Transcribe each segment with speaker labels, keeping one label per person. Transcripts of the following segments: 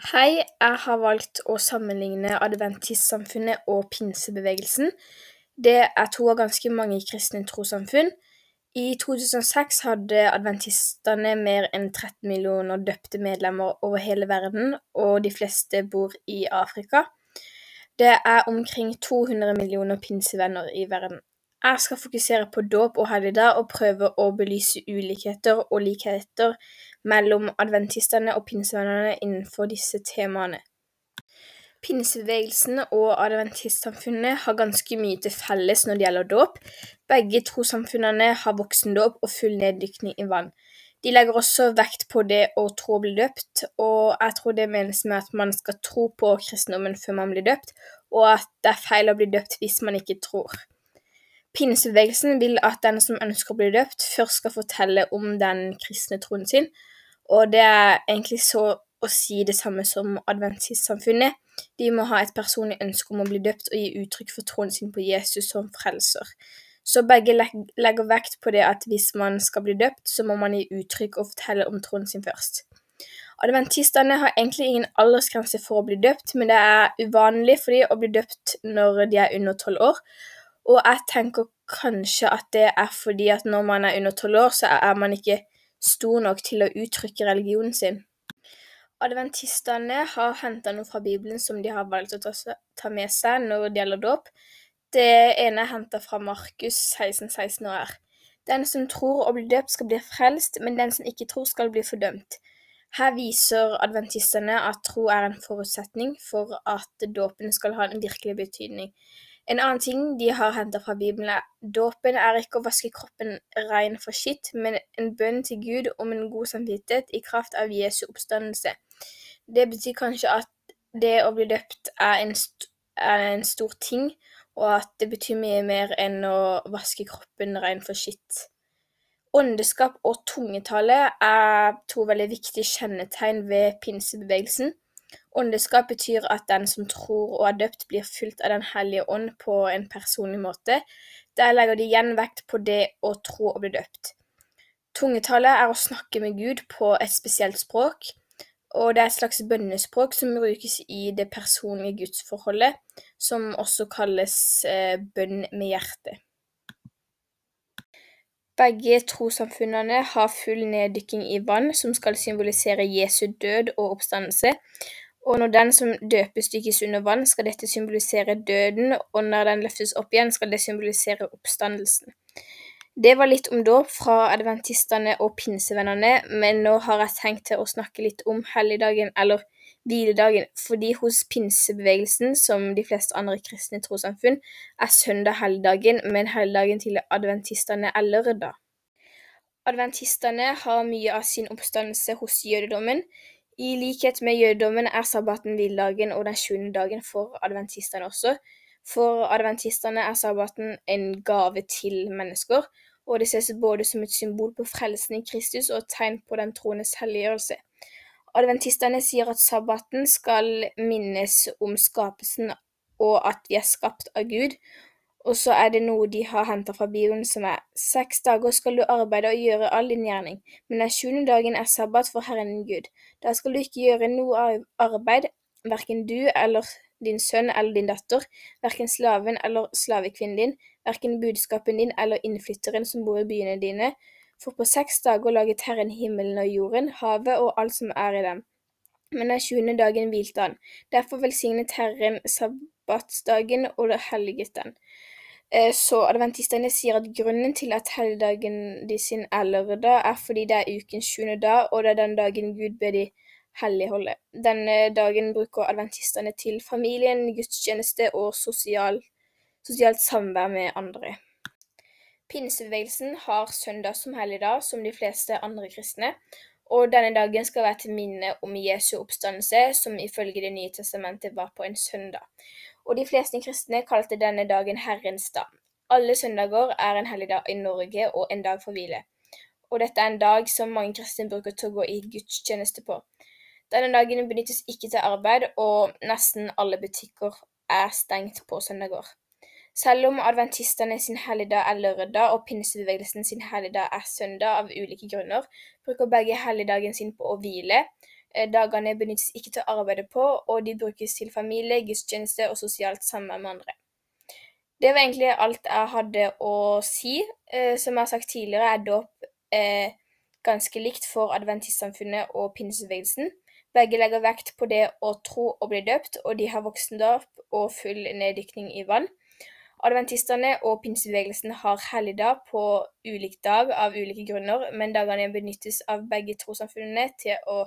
Speaker 1: Hei, jeg har valgt å sammenligne adventistsamfunnet og pinsebevegelsen. Det er to av ganske mange kristne trossamfunn. I 2006 hadde adventistene mer enn 13 millioner døpte medlemmer over hele verden, og de fleste bor i Afrika. Det er omkring 200 millioner pinsevenner i verden. Jeg skal fokusere på dåp og helligdag og prøve å belyse ulikheter og likheter mellom adventistene og pinsevennene innenfor disse temaene. Pinsebevegelsen og adventistsamfunnet har ganske mye til felles når det gjelder dåp. Begge trossamfunnene har voksendåp og full neddykning i vann. De legger også vekt på det å tro og bli døpt, og jeg tror det menes med at man skal tro på kristendommen før man blir døpt, og at det er feil å bli døpt hvis man ikke tror. Pinsebevegelsen vil at den som ønsker å bli døpt, først skal fortelle om den kristne troen sin, og det er egentlig så å si det samme som adventistsamfunnet. De må ha et personlig ønske om å bli døpt og gi uttrykk for troen sin på Jesus som frelser. Så begge legger vekt på det at hvis man skal bli døpt, så må man gi uttrykk og fortelle om troen sin først. Adventistene har egentlig ingen aldersgrense for å bli døpt, men det er uvanlig for dem å bli døpt når de er under tolv år, og jeg tenker kanskje at det er fordi at når man er under tolv år, så er man ikke stor nok til å uttrykke religionen sin. Adventistene har henta noe fra Bibelen som de har valgt å ta med seg når det gjelder dåp. Det ene er henta fra Markus 16, 16 og er Den som tror og blir døpt, skal bli frelst, men den som ikke tror, skal bli fordømt. Her viser adventistene at tro er en forutsetning for at dåpen skal ha en virkelig betydning. En annen ting de har henta fra Bibelen, er dåpen er ikke å vaske kroppen rein for skitt, men en bønn til Gud om en god samvittighet i kraft av Jesu oppstandelse. Det betyr kanskje at det å bli døpt er en, st er en stor ting, og at det betyr mye mer enn å vaske kroppen rein for skitt. Åndeskap og tungetale er to veldig viktige kjennetegn ved pinsebevegelsen. Åndeskap betyr at den som tror og er døpt, blir fulgt av Den hellige ånd på en personlig måte. Der legger de igjen vekt på det å tro og bli døpt. Tungetale er å snakke med Gud på et spesielt språk, og det er et slags bønnespråk som brukes i det personlige gudsforholdet, som også kalles eh, bønn med hjertet. Begge trossamfunnene har full neddykking i vann, som skal symbolisere Jesu død og oppstandelse, og når den som døpes, dykkes under vann, skal dette symbolisere døden, og når den løftes opp igjen, skal det symbolisere oppstandelsen. Det var litt om dåp fra adventistene og pinsevennene, men nå har jeg tenkt til å snakke litt om helligdagen, eller hviledagen, fordi hos pinsebevegelsen, som de fleste andre kristne trossamfunn, er søndag helligdagen, men helligdagen til adventistene er lørdag. Adventistene har mye av sin oppstandelse hos jødedommen. I likhet med jødedommen er sabbaten hviledagen og den sjuende dagen for adventistene også. For adventistene er sabbaten en gave til mennesker, og det ses både som et symbol på frelsen i Kristus og et tegn på den troendes helliggjørelse. Adventistene sier at sabbaten skal minnes om skapelsen og at vi er skapt av Gud, og så er det noe de har henta fra Bibelen som er seks dager skal du arbeide og gjøre all din gjerning, men den sjuende dagen er sabbat for Herren Gud. Da skal du ikke gjøre noe arbeid, verken du eller din sønn eller din datter, verken slaven eller slavekvinnen din, verken budskapen din eller innflytteren som bor i byene dine, for på seks dager laget Herren himmelen og jorden, havet og alt som er i dem. Men den sjuende dagen hvilte han. Derfor velsignet Herren sabbatsdagen og helliget den. Eh, så adventistene sier at grunnen til at helligdagen de sin er lørdag, er fordi det er ukens sjuende dag, og det er den dagen Gud ber de helligholde. Denne dagen bruker adventistene til familien, gudstjeneste og sosial, sosialt samvær med andre. Pinsebevegelsen har søndag som helligdag, som de fleste andre kristne, og denne dagen skal være til minne om Jesu oppstandelse, som ifølge Det nye testamentet var på en søndag og de fleste kristne kalte denne dagen Herrens dag. Alle søndager er en helligdag i Norge og en dag for hvile, og dette er en dag som mange kristne bruker til å gå i gudstjeneste på. Denne dagen benyttes ikke til arbeid, og nesten alle butikker er stengt på søndager. Selv om adventistene sin helligdag er lørdag og pinsebevegelsen sin helligdag er søndag av ulike grunner, bruker begge helligdagen sin på å hvile. Eh, dagene benyttes ikke til å arbeide på, og de brukes til familie, gudstjeneste og sosialt samvær med andre. Det var egentlig alt jeg hadde å si. Eh, som jeg har sagt tidligere, er dåp eh, ganske likt for adventistsamfunnet og pinsebevegelsen. Begge legger vekt på det å tro og bli døpt, og de har voksendåp og full neddykning i vann. Adventistene og pinsebevegelsen har helligdag på ulik dag av ulike grunner, men dagene benyttes av begge trossamfunnene til å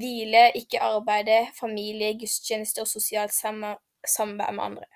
Speaker 1: hvile, ikke arbeide, familie, gudstjeneste og sosialt samvær med andre.